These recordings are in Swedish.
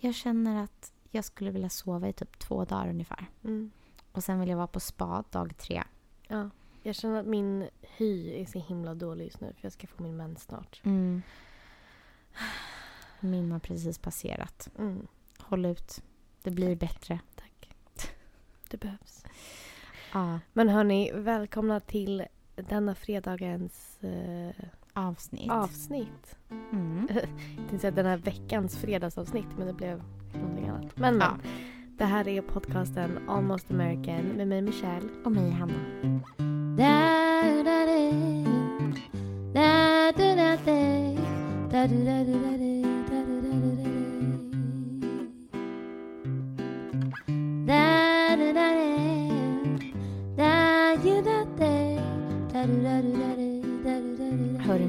Jag känner att jag skulle vilja sova i typ två dagar ungefär. Mm. Och sen vill jag vara på spa dag tre. Ja. Jag känner att min hy är så himla dålig just nu för jag ska få min mens snart. Mm. Min har precis passerat. Mm. Håll ut. Det blir Tack. bättre. Tack. Det behövs. Ja, Men hörni, välkomna till denna fredagens eh, avsnitt. avsnitt. Mm. Jag tänkte säga den här veckans fredagsavsnitt men det blev någonting annat. Men, Ja. men det här är podcasten Almost American med mig Michelle. Och mig, Hanna. Hörru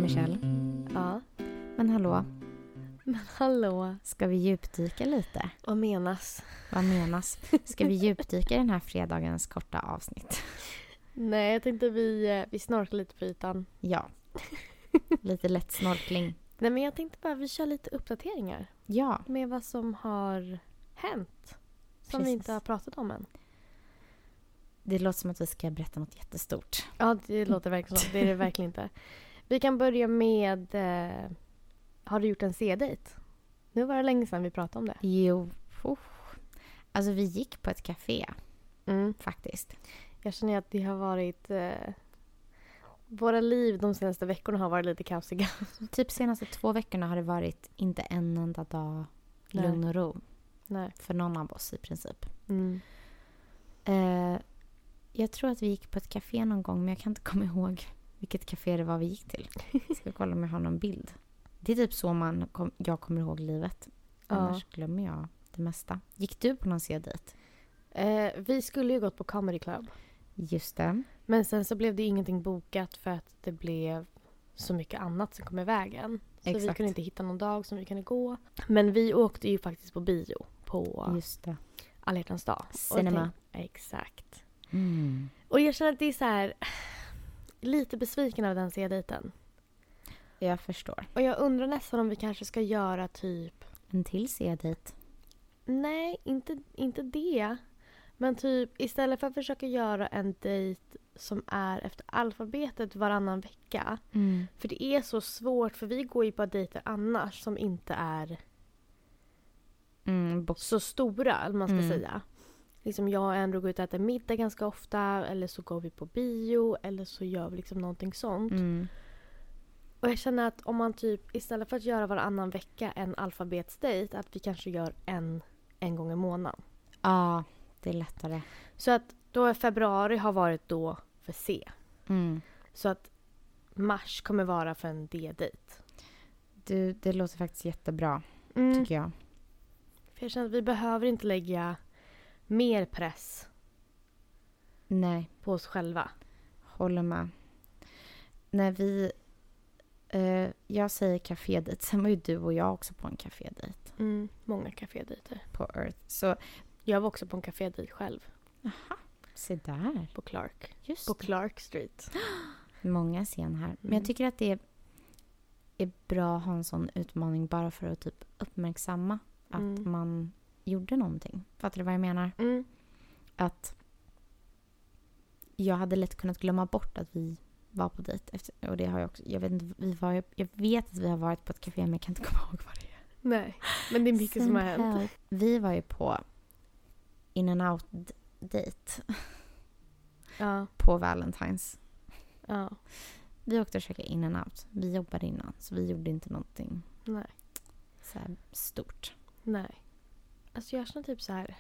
Michelle. Ja. Men hallå, Men hallå. ska vi djupdyka lite? Vad menas? Vad menas? Ska vi djupdyka i den här fredagens korta avsnitt? Nej, jag tänkte vi, eh, vi snorklar lite på ytan. Ja. Lite lätt snorkling. Nej, men jag tänkte bara vi kör lite uppdateringar Ja, med vad som har hänt. Som vi Precis. inte har pratat om än. det låter som att vi ska berätta något jättestort. Ja, det låter verkligen så. Det är det verkligen inte. Vi kan börja med... Eh, har du gjort en C-dejt? Nu var det länge sedan vi pratade om det. Jo, oh. alltså vi gick på ett café Mm. faktiskt. Jag känner att det har varit... Eh, våra liv de senaste veckorna har varit lite kaosiga. Typ senaste två veckorna har det varit inte en enda dag Nej. lugn och ro Nej. för någon av oss i princip. Mm. Eh, jag tror att vi gick på ett café någon gång men jag kan inte komma ihåg vilket café det var vi gick till. Ska kolla om jag har någon bild. Det är typ så man kom, jag kommer ihåg livet. Ja. Annars glömmer jag det mesta. Gick du på någon C-dejt? Eh, vi skulle ju gått på Comedy Club. Just det. Men sen så blev det ingenting bokat för att det blev så mycket annat som kom i vägen. Så vi Exakt. kunde inte hitta någon dag som vi kunde gå. Men vi åkte ju faktiskt på bio på Just det. Alla dag. Cinema. tänk- Exakt. Mm. Och jag känner att det är så här lite besviken av den C-dejten. Jag förstår. Och jag undrar nästan om vi kanske ska göra typ En till C-dejt. Nej, inte, inte det. Men typ istället för att försöka göra en dejt som är efter alfabetet varannan vecka. Mm. För det är så svårt för vi går ju på dejter annars som inte är Mm, så stora, eller man ska Mm. säga. Liksom jag och Andrew går ut och äter middag ganska ofta eller så går vi på bio eller så gör vi liksom någonting sånt. mm. Och jag känner att om man typ istället för att göra varannan vecka en alfabetsdejt att vi kanske gör en, en gång i månaden. Ja, det är lättare. Så att då är februari har varit då för C. Mm. Så att mars kommer vara för en D-dejt. Du, det låter faktiskt jättebra, Mm. tycker jag. För jag känner att vi behöver inte lägga mer press Nej, på oss själva. håller med. När vi... Eh, jag säger kafédejt, sen var ju du och jag också på en kafédejt Mm. Många kafédejter. på Earth. Så Jag var också på en kafédejt själv. se där. På Clark. Just På Clark Street. Många scen här. Men Mm. jag tycker att det är, är bra att ha en sån utmaning bara för att typ uppmärksamma att Mm. man gjorde någonting. Fattar du vad jag menar? Mm. Att jag hade lätt kunnat glömma bort att vi var på dejt. Efter, och det har jag också. Jag vet, inte, vi var, jag vet att vi har varit på ett café men jag kan inte komma ihåg vad det är. Nej, men det är mycket som har hänt. Vi var ju på in and out dejt Ja, på Valentine's. ja. Vi åkte och käkade in and out. Vi jobbade innan så vi gjorde inte någonting Nej, så stort. nej. Alltså jag känner typ så här.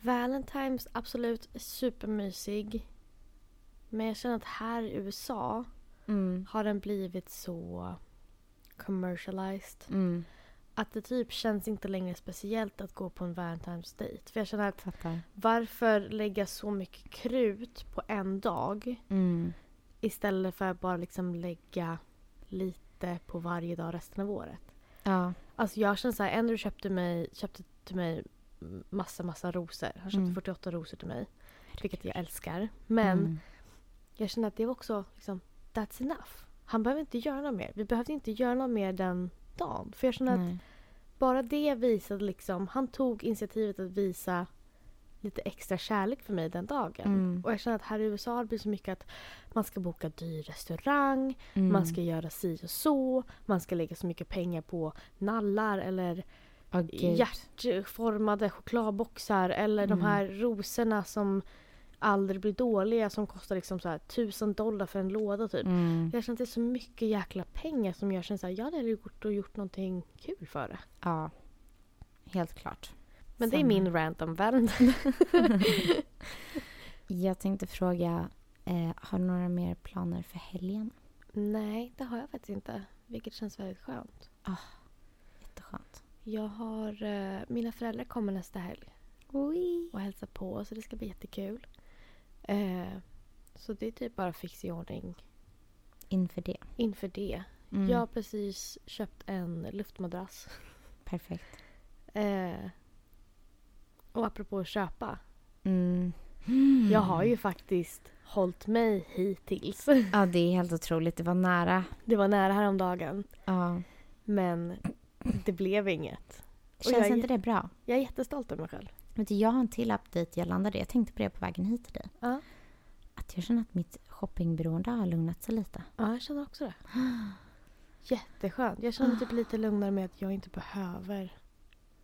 Valentine's absolut supermysig. Men jag känner att här i USA Mm. har den blivit så commercialized. Mm. Att det typ känns inte längre speciellt att gå på en Valentine's date. För jag känner att Fattar. varför lägga så mycket krut på en dag Mm. istället för att bara liksom lägga lite på varje dag resten av året. Ja. Alltså jag känner så här, Andrew köpte, mig, köpte till mig massa, massa rosor. Han köpte Mm. 48 rosor till mig. Vilket jag älskar. Men Mm. jag känner att det var också liksom, that's enough. Han behöver inte göra något mer. Vi behövde inte göra något mer den dagen. För jag känner att Nej. bara det visade liksom, han tog initiativet att visa lite extra kärlek för mig den dagen. Mm. Och jag känner att här i USA har det blivit så mycket att man ska boka dyr restaurang, Mm. man ska göra si och så, man ska lägga så mycket pengar på nallar eller gud. hjärtformade chokladboxar eller de Mm. här rosorna som aldrig blir dåliga som kostar liksom så här tusen dollar för en låda typ. Mm. Jag känner att det är så mycket jäkla pengar som jag känner såhär, jag hade gjort och gjort någonting kul för det. Ja, helt klart. Men det är min rant om världen. Jag tänkte fråga, eh, har du några mer planer för helgen? Nej, det har jag faktiskt inte. Vilket känns väldigt skönt. Jätteskönt. Jag har, eh, mina föräldrar kommer nästa helg Oj. och hälsar på så det ska bli jättekul. Eh, så det är typ bara fix i ordning Inför det. inför det. Mm. Jag har precis köpt en luftmadrass. Perfekt. Eh, och apropå att köpa. Mm. Jag har ju faktiskt hållit mig hittills. Ja, det är helt otroligt. Det var nära. Det var nära häromdagen. Ja. Men det blev inget. Och Känns jag inte det bra? Jag är jättestolt över mig själv. Vet du, jag har en till update gällande det. Jag tänkte på det på vägen hit till dig. Ja. Att jag känner att mitt shoppingberoende har lugnat sig lite. Ja, jag känner också det. Jätteskönt. Jag känner mig typ lite lugnare med att jag inte behöver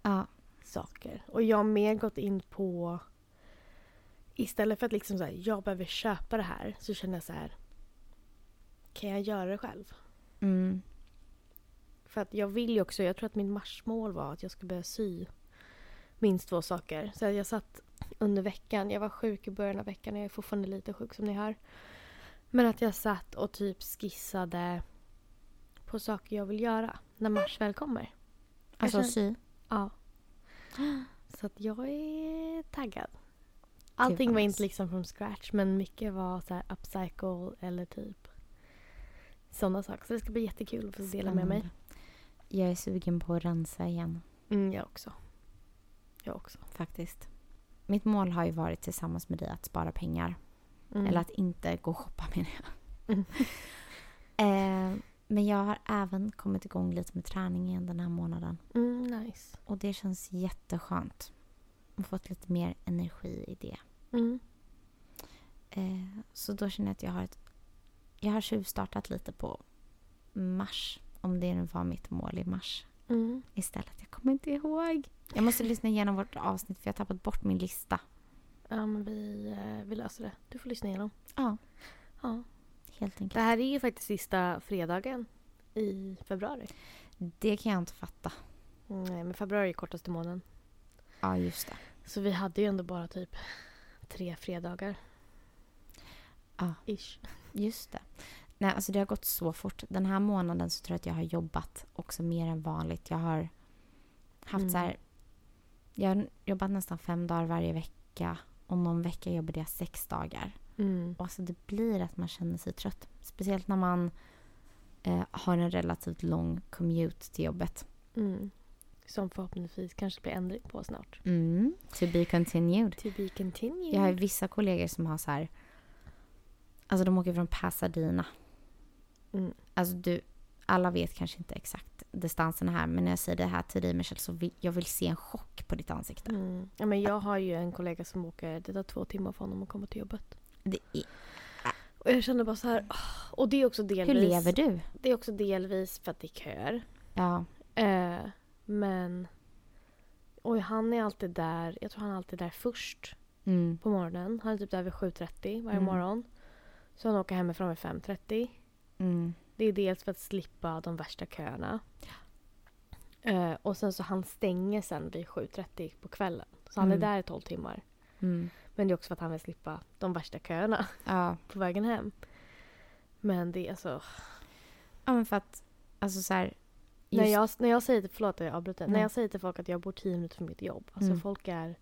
Ja. Saker. Och jag har mer gått in på... Istället för att liksom så här, jag behöver köpa det här så känner jag så här. Kan jag göra det själv? Mm. För att jag vill ju också, jag tror att min marsmål var att jag skulle börja sy minst två saker. Så jag satt under veckan, jag var sjuk i början av veckan, jag är fortfarande lite sjuk som ni hör. Men att jag satt och typ skissade på saker jag vill göra när mars väl kommer. Alltså sy. Ja. Så att jag är taggad. Allting var inte liksom från scratch men mycket var så här upcycle eller typ sådana saker. Så det ska bli jättekul att få dela med mig. Jag är sugen på att rensa igen. Mm, jag också. Jag också. Faktiskt. Mitt mål har ju varit tillsammans med dig att spara pengar. Mm. Eller att inte gå och shoppa menar jag. Mm. eh, men jag har även kommit igång lite med träning igen den här månaden. Mm, nice. Och det känns jätteskönt. Har fått lite mer energi i det. Mm. Eh, så då känner jag att jag har ett... Jag har tjuvstartat lite på mars. Om det nu var mitt mål i mars Mm. istället. Jag kommer inte ihåg. Jag måste lyssna igenom vårt avsnitt för jag har tappat bort min lista. Ja, men vi, eh, vi löser det. Du får lyssna igenom. Ja, Ja. Helt enkelt. Det här är ju faktiskt sista fredagen i februari. Det kan jag inte fatta. Nej, men februari är kortaste månaden. Ja, just det. Så vi hade ju ändå bara typ tre fredagar. Ja. Ish. Just det. Nej, alltså det har gått så fort. Den här månaden så tror jag att jag har jobbat också mer än vanligt. Jag har haft Mm. så här... Jag har jobbat nästan fem dagar varje vecka. Och någon vecka jobbade jag sex dagar. Mm. Och alltså det blir att man känner sig trött. Speciellt när man eh, har en relativt lång commute till jobbet. Mm. Som förhoppningsvis kanske blir ändring på snart. Mm. To be continued. To be continued. Jag har vissa kollegor som har så här... Alltså de åker från Pasadena. Mm. Alltså du, alla vet kanske inte exakt distansen här. Men när jag säger det här till dig Michelle så vill jag vill se en chock på ditt ansikte. Mm. Ja, men jag har ju en kollega som åker, det tar två timmar för honom att komma till jobbet. Det är, Och jag kände bara så här, och det är också delvis. hur lever du? Det är också delvis för att det är köer. Ja. Eh, men... Oj, han är alltid där. Jag tror han är alltid där först Mm. på morgonen. Han är typ där vid 7.30 varje Mm. morgon. Så han åker hemifrån vid 5.30. Mm. Det är dels för att slippa de värsta köerna. Eh, och sen så han stänger sen vid 7.30 på kvällen. Så han Mm. är där i 12 timmar. Mm. Men det är också för att han vill slippa de värsta köerna Ja. på vägen hem. Men det är alltså... ja, men för att alltså så här. När just- jag, när jag säger till, förlåt att jag avbryter. När Nej. jag säger till folk att jag bor 10 minuter från mitt jobb. Alltså Mm. folk är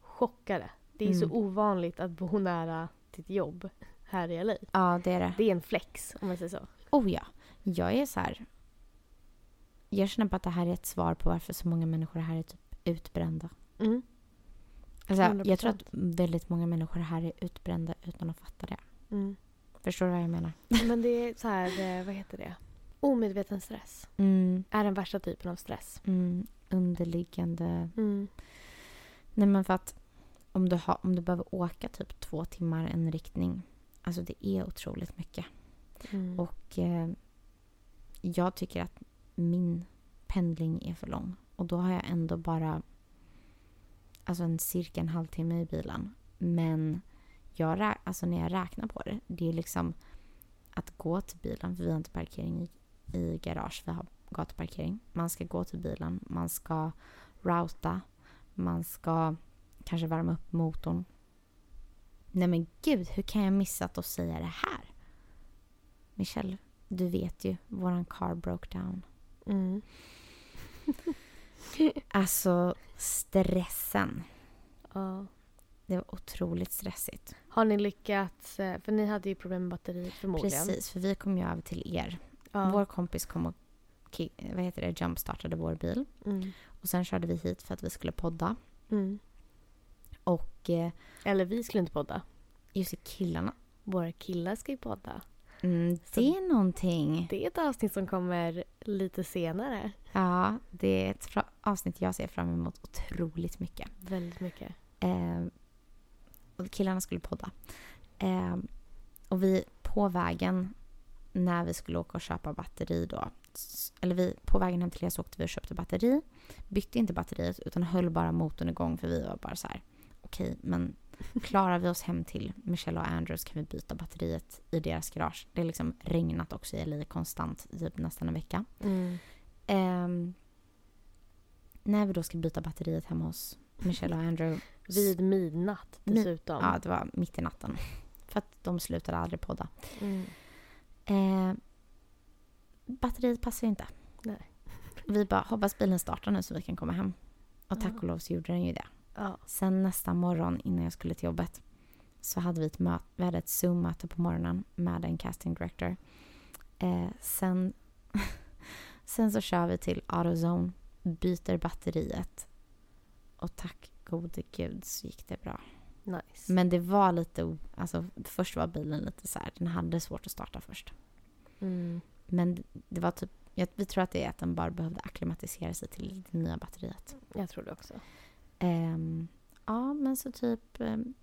chockade. Det är Mm. så ovanligt att bo nära ditt jobb här i LA. Ja, det är det. Det är en flex om man säger så. Oh ja. Jag är så här. Jag känner bara att det här är ett svar på varför så många människor här är typ utbrända. Mm. Alltså, jag tror 100%. att väldigt många människor här är utbrända utan att fatta det. Mm. Förstår du vad jag menar? Men det är så här, eh, vad heter det? Omedveten stress Mm, är den värsta typen av stress. mm. underliggande... Mm. Nej men för att om du, har, om du behöver åka typ två timmar en riktning. Alltså det är otroligt mycket. Mm. Och eh, jag tycker att min pendling är för lång. Och då har jag ändå bara alltså en cirka en halvtimme i bilen. Men jag, alltså när jag räknar på det, det är liksom att gå till bilen, för vi har inte parkering i, i garage, vi har gatuparkering. Man ska gå till bilen, man ska routa, man ska kanske värma upp motorn. Nej men gud, hur kan jag missat att säga det här? Michelle, du vet ju, våran car broke down. Mm. Alltså stressen. Ja. Det var otroligt stressigt. Har ni lyckats, eh, för ni hade ju problem med batteriet förmodligen. Precis, för vi kom ju över till er. Ja. Vår kompis kom och vad heter det, jumpstartade vår bil. Mm. Och sen körde vi hit för att vi skulle podda. Mm. Och eh, Eller vi skulle inte podda. just det, killarna. Våra killar ska ju podda. Mm, det är någonting. Det är ett avsnitt som kommer lite senare. Ja, det är ett avsnitt jag ser fram emot otroligt mycket. Väldigt mycket. Eh, och killarna skulle podda. Eh, och vi på vägen när vi skulle åka och köpa batteri då. Eller vi, på vägen hem till er så åkte vi och köpte batteri. Bytte inte batteriet utan höll bara motorn igång för vi var bara så här. Okej, men klarar vi oss hem till Michelle och Andrews kan vi byta batteriet i deras garage. Det är liksom regnat också i LA konstant typ nästan en vecka. Mm. Ehm, när vi då ska byta batteriet hemma hos Michelle och Andrew. Vid midnatt Mi- dessutom. Ja, det var mitt i natten. För att de slutade aldrig podda. Mm. Eh, batteriet passar inte. Nej. Vi bara, hoppas bilen startar nu så vi kan komma hem. Och tack och lov så gjorde den ju det. Ja. Sen nästa morgon innan jag skulle till jobbet så hade vi ett, mö- vi hade ett Zoom-möte på morgonen med en casting director. Eh, sen, sen så kör vi till AutoZone, byter batteriet och tack gode gud så gick det bra. Nice. Men det var lite, alltså först var bilen lite så här, den hade svårt att starta först. Mm. Men det var typ, jag, vi tror att det är att den bara behövde akklimatisera sig till det nya batteriet. Jag tror det också. Ehm, ja, men så typ, ehm,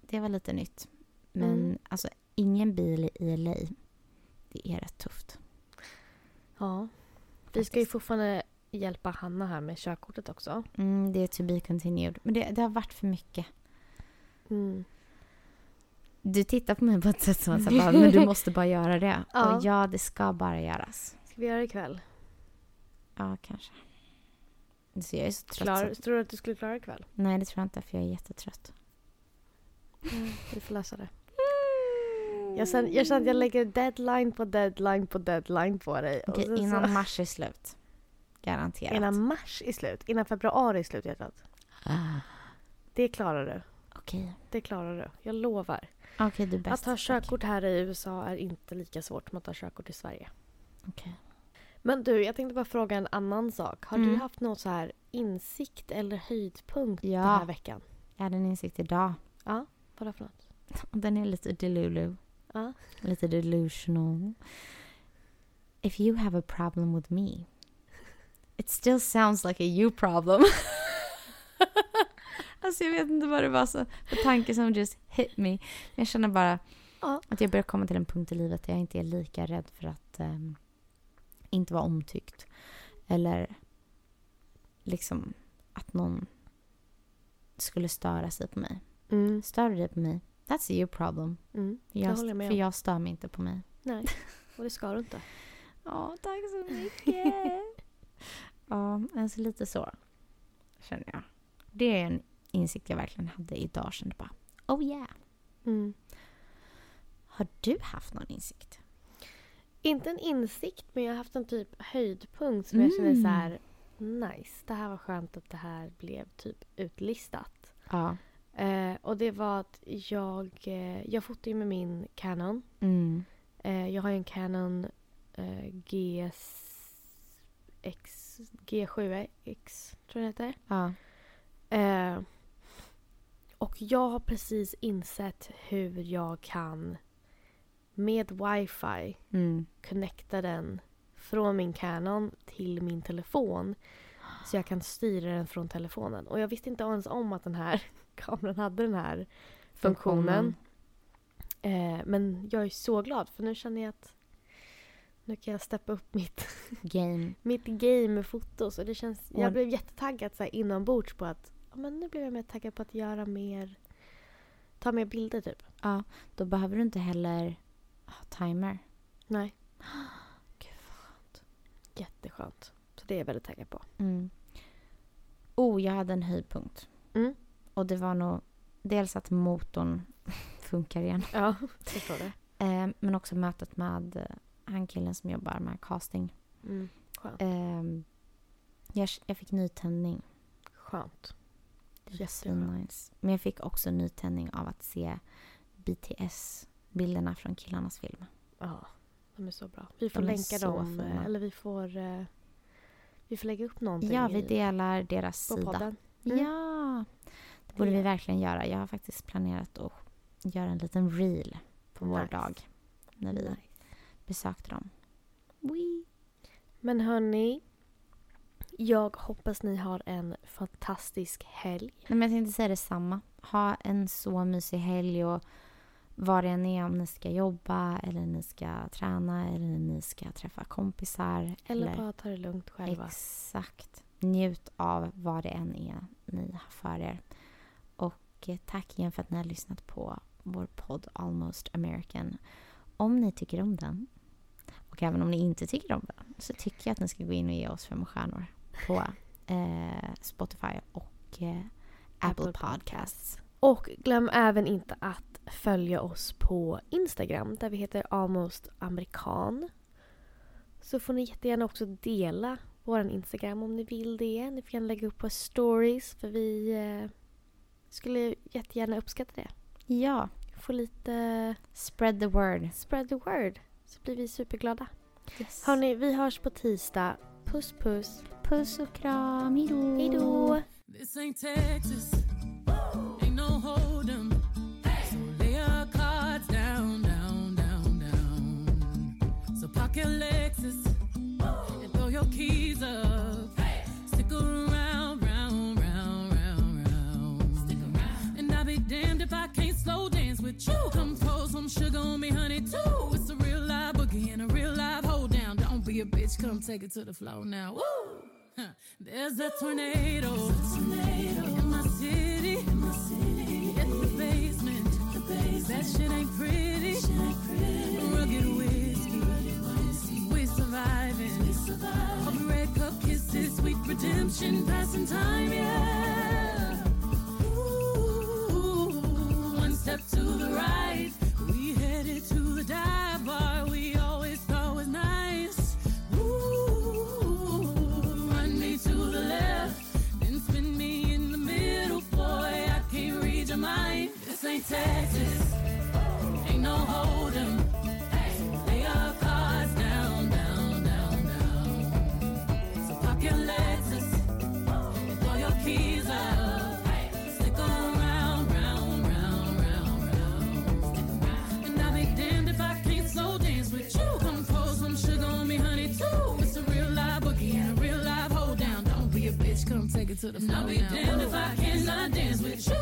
det var lite nytt. Men Mm. alltså ingen bil i LA, det är rätt tufft. Ja. Vi ska ju fortfarande hjälpa Hanna här med körkortet också. Mm, det är to be continued. Men det, det har varit för mycket. Mm. Du tittar på mig på ett sätt som att bara, men du måste bara göra det. Ja. Och ja, det ska bara göras. Ska vi göra det ikväll? Ja, kanske. Så jag är så trött. Klar, så- tror du att du skulle klara det ikväll? Nej, det tror jag inte för jag är jättetrött. Mm, vi får lösa det. Jag känner, jag känner att jag lägger deadline på deadline på deadline på dig. Okej, sen så- innan mars är slut. Garanterat. innan mars är slut. Innan februari är slut hjärtat. Ah, Det klarar du. Okej. Det klarar du. Jag lovar. Okej, du bäst. Att ta körkort här i USA är inte lika svårt som att ta körkort i Sverige. Okej. Men du, jag tänkte bara fråga en annan sak. Har du Mm. haft någon så här insikt eller höjdpunkt Ja. den här veckan? Jag hade en insikt idag. Ja, vadå för något? Den är lite delulu. Ja. Lite delusional. If you have a problem with me, it still sounds like a you problem. alltså jag vet inte vad det var så för tanke som just hit me. Jag känner bara Ja. att jag börjar komma till en punkt i livet där jag inte är lika rädd för att ehm, inte vara omtyckt. Eller liksom att någon skulle störa sig på mig. Mm. Stör du dig på mig? That's a you problem. Mm. Jag, jag för jag stör mig inte på mig. Nej, och det ska du inte. Ja, tack så mycket. ja, alltså lite så känner jag. Det är en insikt jag verkligen hade idag. Kände bara, oh yeah. Mm. Har du haft någon insikt? Inte en insikt, men jag har haft en typ höjdpunkt som jag känner Mm. så här nice. Det här var skönt att det här blev typ utlistat. Ja. Eh, och det var att jag, eh, jag fotar ju med min Canon. Mm. Eh, jag har ju en Canon eh, GS, X, G7X, tror jag det heter. Ja. Eh, och jag har precis insett hur jag kan med wifi Mm. connecta den från min Canon till min telefon Så jag kan styra den från telefonen. Och jag visste inte ens om att den här kameran hade den här funktionen. Eh, men jag är så glad för nu känner jag att nu kan jag steppa upp mitt, Game. mitt game med fotos. Och det känns, Och- jag blev jättetaggad så här inombords på att men nu blev jag mer taggad på att göra mer, ta mer bilder typ. Ja, då behöver du inte heller ha timer. Nej. Gud vad skönt. Jätteskönt. Så det är jag väldigt taggad på. Mm. Oh, jag hade en höjdpunkt. Mm. Och det var nog dels att motorn funkar igen. Ja, förstår det. Eh, men också mötet med han killen som jobbar med casting. Mm. Eh, jag, jag fick nytändning. Skönt. Svinnice. Men jag fick också nytändning av att se BTS-bilderna från killarnas film. Ja, de är så bra. Vi får De länka dem. eh, Eller vi får, eh, vi får lägga upp någonting Ja, vi i- delar deras på sida. podden. Mm. Ja, det borde vi verkligen göra. Jag har faktiskt planerat att göra en liten reel på vår Nice. dag när vi. Besökte dem. Wee. Men hörni, jag hoppas ni har en fantastisk helg. Nej, men jag tänkte säga detsamma. Ha en så mysig helg och vad det än är, om ni ska jobba eller ni ska träna eller ni ska träffa kompisar. Eller bara ta det lugnt själva. Exakt. Njut av vad det än är ni har för er. Och eh, tack igen för att ni har lyssnat på vår podd Almost American. Om ni tycker om den och även om ni inte tycker om den så tycker jag att ni ska gå in och ge oss fem stjärnor på eh, Spotify och eh, Apple, Apple Podcasts. Och glöm även inte att följa oss på Instagram där vi heter Almost Amerikan. Så får ni jättegärna också dela vår Instagram om ni vill det. Ni får gärna lägga upp på stories för vi eh, skulle jättegärna uppskatta det. Ja, Få lite spread the word. spread the word så blir vi superglada. Yes. Hörni, vi hörs på tisdag. Puss puss. Puss och kram, hejdå! Hejdå! This ain't Texas. Ain't no hold 'em. So lay your cards down, down, down, down. So park your Lexus and throw your keys up. Stick around, round, round, round, round. Stick around. And I'll be damned if I can't slow dance with you. Come pour some sugar on me, honey, too. Bitch, come take it to the floor now. Woo! There's a tornado, in my city, in the basement. That shit ain't pretty. Rugged whiskey, we surviving. Hope red cup kisses, sweet redemption, passing time, to the floor. And